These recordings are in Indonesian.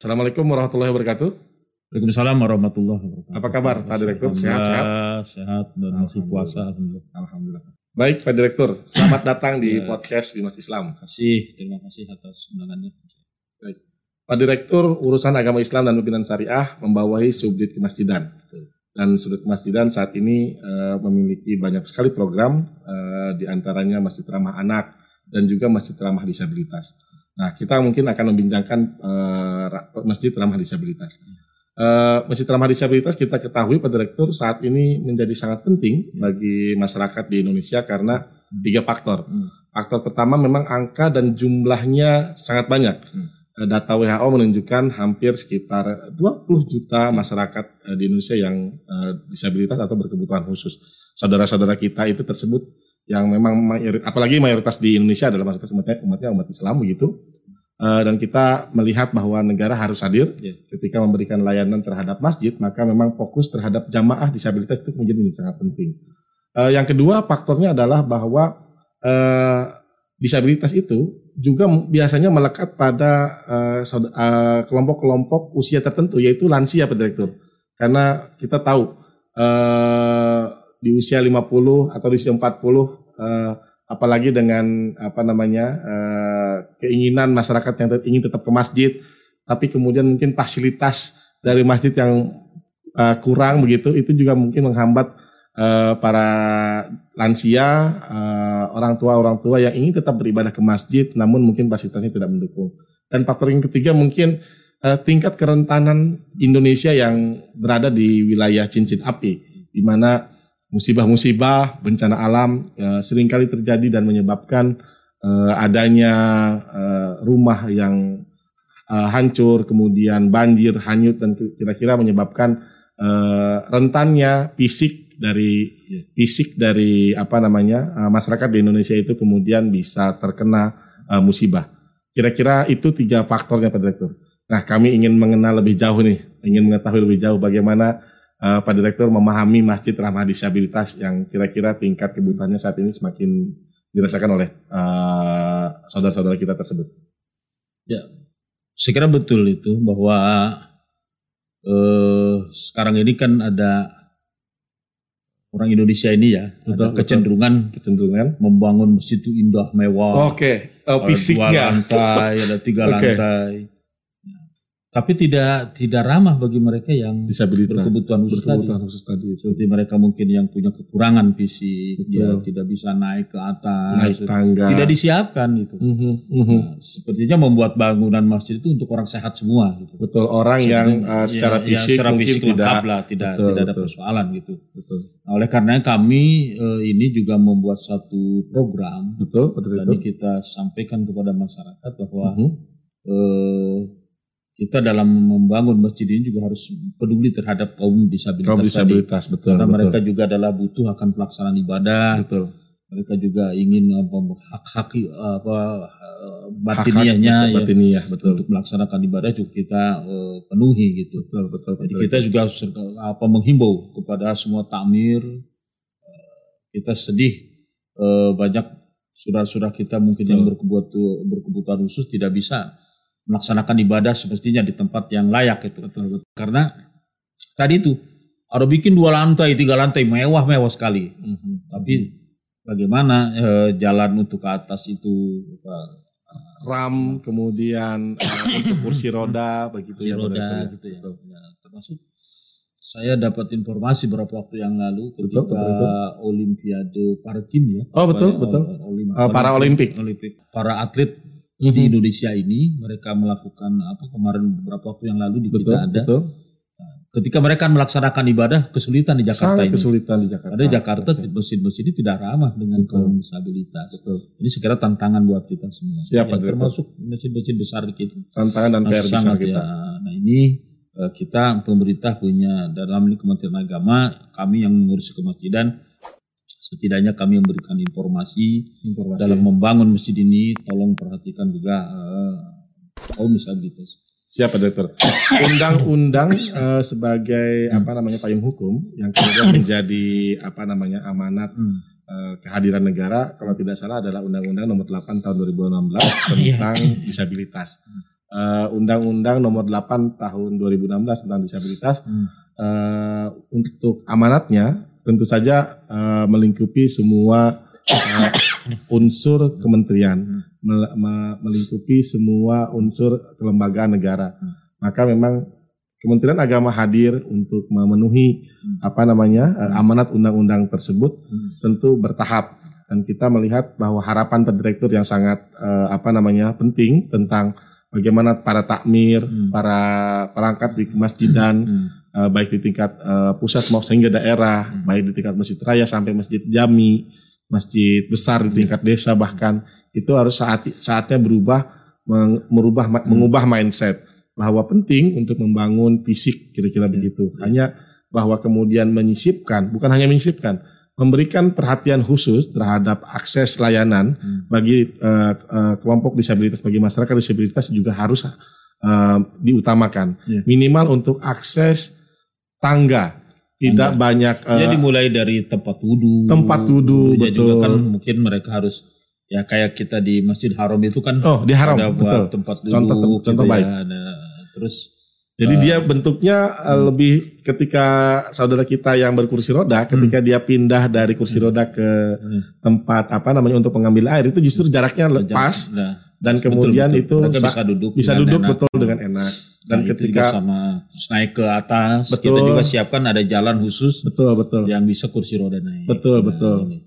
Assalamualaikum warahmatullahi wabarakatuh. Waalaikumsalam warahmatullahi wabarakatuh. Apa kabar Pak Direktur? Sehat-sehat? Sehat dan masih puasa. Alhamdulillah. Alhamdulillah. Baik Pak Direktur, selamat datang di Ya. podcast Bimas Islam. Terima kasih, terima kasih atas undangannya. Pak Direktur, urusan agama Islam dan pimpinan syariah membawahi subdit kemasjidan. Dan subdit kemasjidan saat ini eh, memiliki banyak sekali program, eh, di antaranya Masjid Ramah Anak dan juga Masjid Ramah Disabilitas. Nah, kita mungkin akan membincangkan ra- Masjid Ramah Disabilitas. Eh, Masjid Ramah Disabilitas kita ketahui Pak Direktur saat ini menjadi sangat penting bagi masyarakat di Indonesia karena tiga faktor. Hmm. Faktor pertama memang angka dan jumlahnya sangat banyak. Hmm. Eh, Data WHO menunjukkan hampir sekitar 20 juta masyarakat eh, di Indonesia yang eh, disabilitas atau berkebutuhan khusus. Saudara-saudara kita itu tersebut yang memang apalagi mayoritas di Indonesia adalah mayoritas umatnya, umatnya umat Islam begitu. Eh, dan kita melihat bahwa negara harus hadir Ya. ketika memberikan layanan terhadap masjid, maka memang fokus terhadap jamaah disabilitas itu menjadi sangat penting. Eh, yang kedua faktornya adalah bahwa eh, disabilitas itu juga biasanya melekat pada eh, saud- eh, kelompok-kelompok usia tertentu yaitu lansia Pak Direktur. Karena kita tahu eh, di usia 50 atau di usia 40 eh, apalagi dengan apa namanya eh, keinginan masyarakat yang ingin tetap ke masjid tapi kemudian mungkin fasilitas dari masjid yang eh, kurang begitu itu juga mungkin menghambat eh, para lansia, eh, orang tua orang tua yang ingin tetap beribadah ke masjid, namun mungkin fasilitasnya tidak mendukung. Dan faktor yang ketiga mungkin eh, tingkat kerentanan Indonesia yang berada di wilayah cincin api, di mana musibah-musibah, bencana alam eh, sering kali terjadi dan menyebabkan eh, adanya eh, rumah yang eh, hancur, kemudian banjir, hanyut dan kira-kira menyebabkan eh, rentannya fisik dari fisik dari apa namanya eh, masyarakat di Indonesia itu kemudian bisa terkena eh, musibah. Kira-kira itu tiga faktornya Pak Direktur. Nah kami ingin mengenal lebih jauh nih, ingin mengetahui lebih jauh bagaimana eh, Pak Direktur memahami Masjid Ramah Disabilitas yang kira-kira tingkat kebutuhannya saat ini semakin dirasakan oleh eh, saudara-saudara kita tersebut. Saya kira betul itu bahwa eh, sekarang ini kan ada orang Indonesia ini ya, Betul, ada betul. kecenderungan Kecenderungan. membangun masjid itu indah, mewah. Oke, Ada Dua fisiknya. lantai, ada tiga Oke. lantai. Tapi tidak tidak ramah bagi mereka yang Disabilitas. berkebutuhan khusus tadi. Berkebutuhan khusus tadi itu. Seperti mereka mungkin yang punya kekurangan fisik, Betul. dia tidak bisa naik ke atas, Naik tangga. tidak disiapkan gitu. Mhm, mhm. Nah, sepertinya membuat bangunan masjid itu untuk orang sehat semua gitu. Betul orang yang uh, secara Ya, ya, fisik secara mungkin fisik tidak lengkap lah, tidak Betul, tidak ada betul. persoalan gitu. betul Nah, oleh karena kami eh, ini juga membuat satu program betul betul tadi kita sampaikan kepada masyarakat bahwa Mhm. eh, kita dalam membangun masjid ini juga harus peduli terhadap kaum disabilitas, kaum tadi. disabilitas betul Karena betul, mereka juga adalah butuh akan pelaksanaan ibadah, betul mereka juga ingin apa, hak-hak apa eh, batiniahnya Hak-hak ya, batiniah betul untuk melaksanakan ibadah juga kita eh, penuhi gitu. betul betul Jadi betul. kita juga ser- apa menghimbau kepada semua takmir eh, kita sedih eh, banyak saudara-saudara kita mungkin yang Betul. berkebutuhan berkebutuhan khusus tidak bisa melaksanakan ibadah semestinya di tempat yang layak itu. Karena tadi itu ada bikin dua lantai, tiga lantai mewah-mewah sekali. Mhm. Tapi bagaimana eh, jalan untuk ke atas itu apa, ram kemudian uh, untuk kursi roda begitu kursi ya roda betul, gitu ya. betul. Ya, termasuk saya dapat informasi beberapa waktu yang lalu Betul, ketika betul, betul. Olimpiade Parakim ya. Oh, betul, ya, betul. Olim- Uh, para Olimpik. Olimpik. Para atlet Mhm. di Indonesia ini mereka melakukan apa kemarin beberapa waktu yang lalu di betul kita ada. betul Ketika mereka melaksanakan ibadah kesulitan di Jakarta sangat ini. kesulitan di Jakarta Ada Jakarta masjid-masjid ini tidak ramah dengan Betul. kaum disabilitas. betul Ini segera tantangan buat kita semua. Siap, Ya, termasuk masjid-masjid besar kita. tantangan dan Nah, PR besar kita ya. Nah ini eh, kita pemerintah punya dalam ini Kementerian Agama kami yang mengurus kemasjidan setidaknya kami memberikan informasi informasi dalam membangun masjid ini tolong perhatikan juga eh, kaum disabilitas. Siapa dokter? Undang-undang eh, sebagai apa namanya payung hukum yang kemudian menjadi apa namanya amanat Hmm. eh, kehadiran negara kalau tidak salah adalah Undang-Undang Nomor 8 Tahun 2016 Iya. tentang disabilitas. eh, Undang-Undang Nomor 8 Tahun 2016 tentang disabilitas Hmm. eh, untuk amanatnya tentu saja eh, melingkupi semua eh, unsur kementerian, mel- me- melingkupi semua unsur kelembagaan negara. Hmm. Maka memang Kementerian Agama hadir untuk memenuhi Hmm. apa namanya eh, amanat undang-undang tersebut Hmm. tentu bertahap dan kita melihat bahwa harapan Pak Direktur yang sangat eh, apa namanya penting tentang bagaimana para takmir, Hmm. para perangkat di masjidan Hmm. eh, baik di tingkat eh, pusat maupun sehingga daerah, Hmm. baik di tingkat masjid raya sampai masjid jami, masjid besar di tingkat desa bahkan itu harus saat saatnya berubah meng- merubah Hmm. mengubah mindset bahwa penting untuk membangun fisik kira-kira Ya, begitu. ya. Hanya bahwa kemudian menyisipkan, bukan hanya menyisipkan, memberikan perhatian khusus terhadap akses layanan Hmm. bagi eh, eh, kelompok disabilitas, bagi masyarakat disabilitas juga harus eh, diutamakan. Ya. Minimal untuk akses tangga, tidak Tangga. banyak eh, Jadi mulai dari tempat wudhu. Tempat wudhu, Wudhunya juga betul. kan mungkin mereka harus ya kayak kita di Masjid Haram itu kan oh di haram ada betul. tempat duduk contoh contoh gitu baik. ya. Ada, terus Jadi Eh, dia bentuknya hmm. lebih ketika saudara kita yang berkursi roda, ketika dia pindah dari kursi Hmm. roda ke Hmm. tempat apa namanya untuk mengambil air itu justru jaraknya lepas Nah, dan betul, kemudian betul. itu mereka sa- bisa duduk bisa duduk enak. betul dengan enak. Dan Nah, itu ketika sama naik ke atas kita Betul. juga siapkan ada jalan khusus betul betul yang bisa kursi roda naik. Betul, Nah, betul. ini.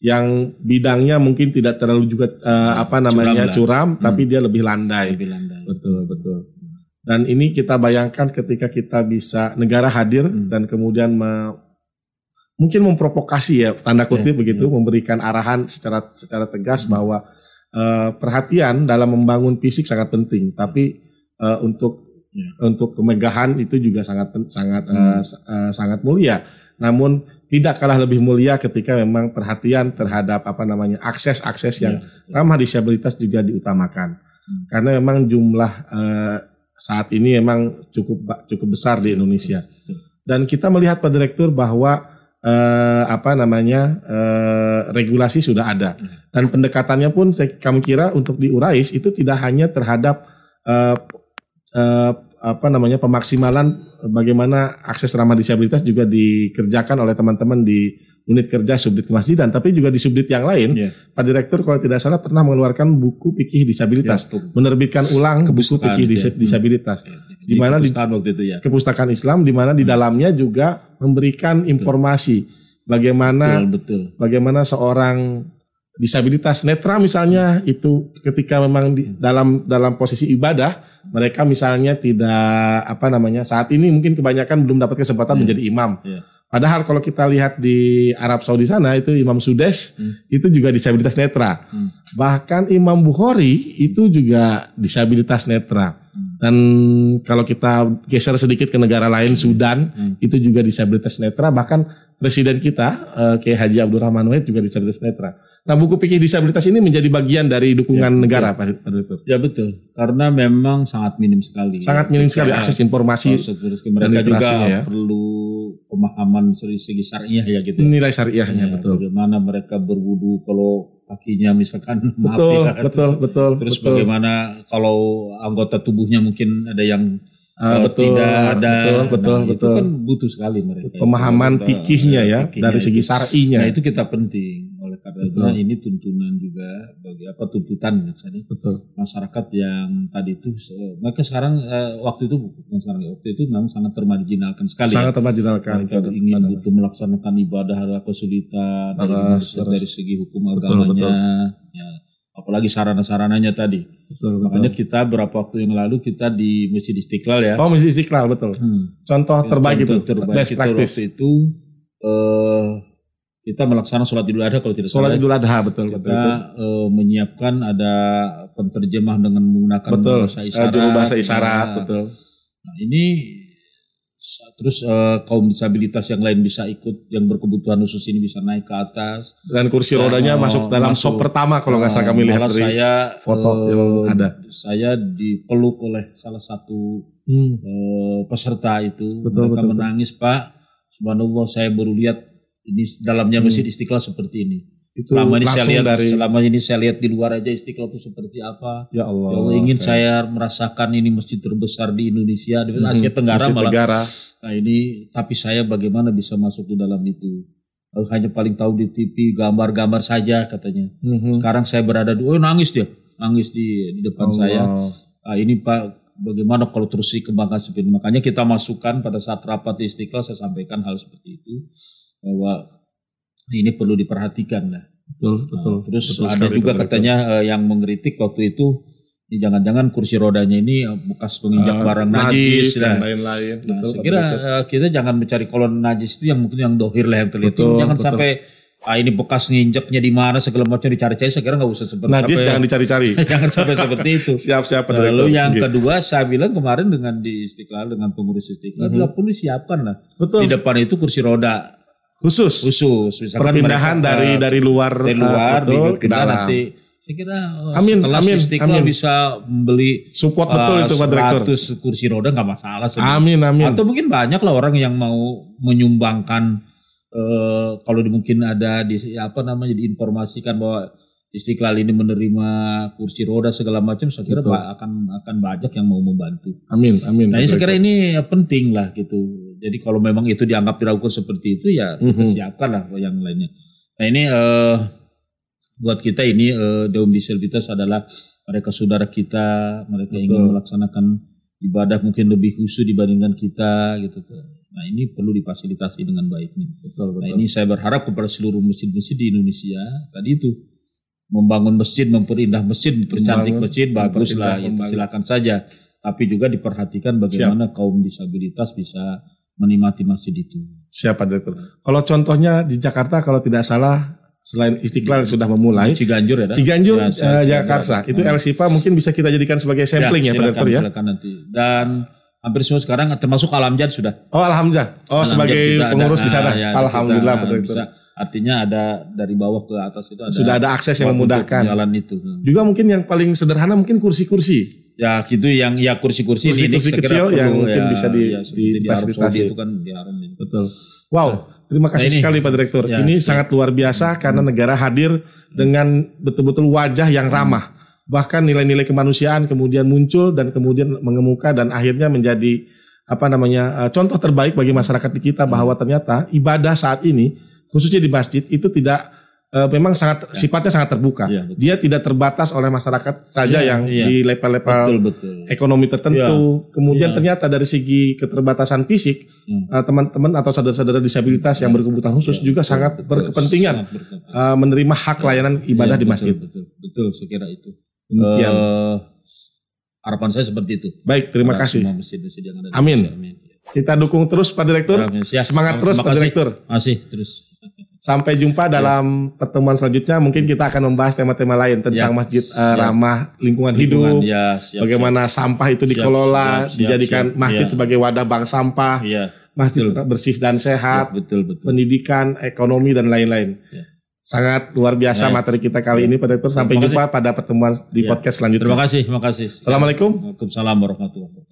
yang bidangnya mungkin tidak terlalu juga eh, apa namanya curam, Hmm. tapi dia lebih landai. Lebih landai. Betul betul. Dan ini kita bayangkan ketika kita bisa negara hadir Hmm. dan kemudian me- mungkin memprovokasi ya tanda kutip Ya, begitu, ya. memberikan arahan secara secara tegas Hmm. bahwa eh, perhatian dalam membangun fisik sangat penting, tapi eh, untuk Ya. untuk kemegahan itu juga sangat sangat Hmm. eh, s- eh, sangat mulia. Namun tidak kalah lebih mulia ketika memang perhatian terhadap apa namanya akses-akses yang Ya. ramah disabilitas juga diutamakan. Hmm. Karena memang jumlah eh, saat ini memang cukup cukup besar di Indonesia. Dan kita melihat Pak Direktur bahwa eh, apa namanya eh, regulasi sudah ada dan pendekatannya pun saya, kami kira untuk di Urais itu tidak hanya terhadap eh, eh, apa namanya pemaksimalan bagaimana akses ramah disabilitas juga dikerjakan oleh teman-teman di unit kerja subdit kemasjidan, tapi juga di subdit yang lain. Ya. Pak Direktur kalau tidak salah pernah mengeluarkan buku pikih disabilitas, Ya, tuh. menerbitkan ulang buku pikih itu dis- ya. Hmm. disabilitas Di mana di- waktu itu ya. kepustakaan Islam di mana di Hmm. dalamnya juga memberikan informasi bagaimana Betul, betul. bagaimana seorang disabilitas netra misalnya itu ketika memang di, dalam dalam posisi ibadah mereka misalnya tidak apa namanya saat ini mungkin kebanyakan belum dapat kesempatan Iya. menjadi imam. Iya. Padahal kalau kita lihat di Arab Saudi sana itu Imam Sudes Hmm. itu juga disabilitas netra. Hmm. Bahkan Imam Bukhari itu juga disabilitas netra. Hmm. Dan kalau kita geser sedikit ke negara lain Sudan Hmm. itu juga disabilitas netra bahkan presiden kita eh, Kiai Haji Abdurrahman Wahid juga disabilitas netra. Nah buku pikir disabilitas ini menjadi bagian dari dukungan Ya, negara Pak Direktur. Ya betul, karena memang sangat minim sekali. Sangat ya. minim sekali Karena akses informasi terus mereka juga literasinya ya. perlu pemahaman dari segi syariah ya gitu. nilai syariahnya Ya, betul. Bagaimana mereka berwudu kalau kakinya misalkan maaf Betul, ya. betul, betul, Terus betul. bagaimana kalau anggota tubuhnya mungkin ada yang Ah, eh, betul, tidak ada. betul, betul, Nah, betul. Itu kan butuh sekali mereka. Pemahaman fikihnya ya fikihnya dari segi itu. syar'inya. Nah itu kita penting. Oleh karena itu Betul. ini tuntunan juga bagi apa tuntutan misalnya Betul. masyarakat yang tadi itu mereka sekarang eh, waktu itu bukan sekarang ya waktu itu memang sangat termarginalkan sekali. Sangat ya. termarginalkan. mereka ingin butuh melaksanakan ibadah ada kesulitan terus. dari segi hukum Betul, agamanya ya apalagi sarana-sarananya tadi Betul, makanya betul. kita berapa waktu yang lalu kita di Masjid Istiqlal ya Oh, Masjid Istiqlal betul. Hmm. Contoh terbaik itu, Contoh terbaik best kita practice. waktu itu eh, kita melaksanakan sholat idul adha kalau tidak Sholat salah Idul Adha betul kita betul. betul. eh, menyiapkan ada penterjemah dengan menggunakan Betul. bahasa Eh, isyarat juru bahasa isyarat Nah, betul. Nah, ini terus eh, kaum disabilitas yang lain bisa ikut yang berkebutuhan khusus ini bisa naik ke atas. Dan kursi Saya rodanya mau masuk dalam masuk. sop pertama kalau nggak salah kami Eh, lihat dari saya foto eh, yang ada. Saya dipeluk oleh salah satu Hmm, eh, peserta itu. Betul, Mereka betul, menangis, Pak. Subhanallah saya baru lihat ini dalamnya Hmm. Masjid Istiqlal seperti ini. itu selama ini saya lihat dari selama ini saya lihat di luar aja Istiqlal itu seperti apa. ya Allah. Ya Allah, ingin Oke. saya merasakan ini masjid terbesar di Indonesia di Mhm. Asia Tenggara Asia malah. Tenggara. Nah ini tapi saya bagaimana bisa masuk di dalam itu? Eh, Hanya paling tahu di TV gambar-gambar saja katanya. Mhm. Sekarang saya berada di, oh nangis dia, nangis di, di depan saya. Allah. Ah, ini Pak, bagaimana kalau terus dikembangkan seperti ini? Makanya kita masukkan pada saat rapat di Istiqlal saya sampaikan hal seperti itu bahwa ini perlu diperhatikan lah. Betul, betul. Nah, terus betul ada juga Direktur. katanya eh, yang mengkritik waktu itu ini jangan-jangan kursi rodanya ini eh, bekas penginjak Ah, barang najis, dan nah. lain-lain. Nah, Betul, saya kira Direktur. eh, kita jangan mencari kolon najis itu yang mungkin yang dohir lah yang terlihat. Betul, jangan betul. sampai ah, ini bekas nginjeknya di mana segala macam dicari-cari. Saya kira nggak usah seperti najis sampai- jangan dicari-cari. jangan sampai seperti itu. Siap-siap Lalu Direktur. yang Oke. kedua saya bilang kemarin dengan di Istiqlal dengan pengurus Istiqlal Mhm. bila perlu siapkan lah betul. di depan itu kursi roda Khusus. khusus misalkan Perpindahan mereka, dari dari luar dari eh, luar betul, pindah ke dalam. nanti saya kira eh, Amin, sekelas amin, Istiqlal amin. bisa membeli Support betul eh, itu Pak Direktur. 100 kursi roda nggak masalah sebenarnya. Amin amin. Atau mungkin banyak lah orang yang mau menyumbangkan eh, kalau di- mungkin ada di apa namanya diinformasikan bahwa Istiqlal ini menerima kursi roda segala macam, saya kira Betul. akan akan banyak yang mau membantu. Amin amin. Nah, saya kira ini penting lah gitu. Jadi kalau memang itu dianggap dilakukan seperti itu ya kita Mhm. siapkan lah yang lainnya. Nah ini eh, buat kita ini eh, Daum Disabilitas adalah mereka saudara kita, mereka Betul. ingin melaksanakan ibadah mungkin lebih khusyuk dibandingkan kita gitu. Nah ini perlu difasilitasi dengan baik nih. betul Nah betul. ini saya berharap kepada seluruh masjid-masjid di Indonesia tadi itu membangun masjid, memperindah masjid, mempercantik Membangun, masjid, bagus lah memperindah, itu membangun. silakan saja. Tapi juga diperhatikan bagaimana kaum disabilitas bisa menikmati masjid itu. Siapa Direktur? Kalau contohnya di Jakarta kalau tidak salah selain Istiqlal sudah memulai Ciganjur ya, Dan? Ciganjur Ya, saya Jakarta itu Hmm. LSIPA mungkin bisa kita jadikan sebagai sampling ya, Pak silakan, Direktur ya. silakan nanti. Dan hampir semua sekarang termasuk Alamjad sudah. Oh alhamdulillah. Oh Alamjad sebagai kita ada- pengurus di ah, sana. ya, alhamdulillah kita Direktur. bisa- artinya ada dari bawah ke atas itu ada Sudah ada akses yang memudahkan. Jalan itu. Juga mungkin yang paling sederhana mungkin kursi-kursi. Ya gitu yang ya kursi-kursi ini Kursi-kursi saya kira kecil yang perlu, mungkin ya, bisa di- ya, di difasilitasi. Saudi itu kan di Arab. Betul. Wow, terima kasih Nah, ini- sekali Pak Direktur. Ya, ini ya. sangat luar biasa karena negara hadir dengan betul-betul wajah yang ramah. Bahkan nilai-nilai kemanusiaan kemudian muncul dan kemudian mengemuka dan akhirnya menjadi apa namanya eh, contoh terbaik bagi masyarakat di kita bahwa ternyata ibadah saat ini khususnya di masjid itu tidak eh, memang sangat sifatnya sangat terbuka. Iya, betul. Dia tidak terbatas oleh masyarakat saja Iya, yang iya. di level-level Betul betul. ekonomi tertentu. Kemudian Iya. ternyata dari segi keterbatasan fisik, Hmm. eh, teman-teman atau saudara-saudara disabilitas yang berkebutuhan khusus Ya, juga betul, sangat betul. berkepentingan Sangat berkepentingan. eh, menerima hak layanan ibadah Iya, di betul, masjid. Betul, betul, saya kira itu. Demikian. Eh, harapan saya seperti itu. Baik, terima kasih. Semua masjid-masjid yang ada di Amin. Indonesia. Amin. Kita dukung terus Pak Direktur. Amin. Siap. Semangat terus Pak. Direktur. Masih terus. Sampai jumpa dalam pertemuan selanjutnya. Mungkin kita akan membahas tema-tema lain tentang Ya. masjid Siap. ramah lingkungan hidup. Lingkungan, ya, siap, Bagaimana sampah itu Siap, dikelola, siap, siap, dijadikan siap. masjid Iya. sebagai wadah bank sampah, siap. Iya, masjid Betul. bersih dan ya, sehat, betul, betul. pendidikan, ekonomi dan lain-lain. Ya. Sangat luar biasa Ya. materi kita kali Ya. ini Direktur. Sampai jumpa pada pertemuan di Ya. podcast selanjutnya. Terima kasih, terima kasih. Assalamualaikum. Waalaikumsalam warahmatullahi wabarakatuh.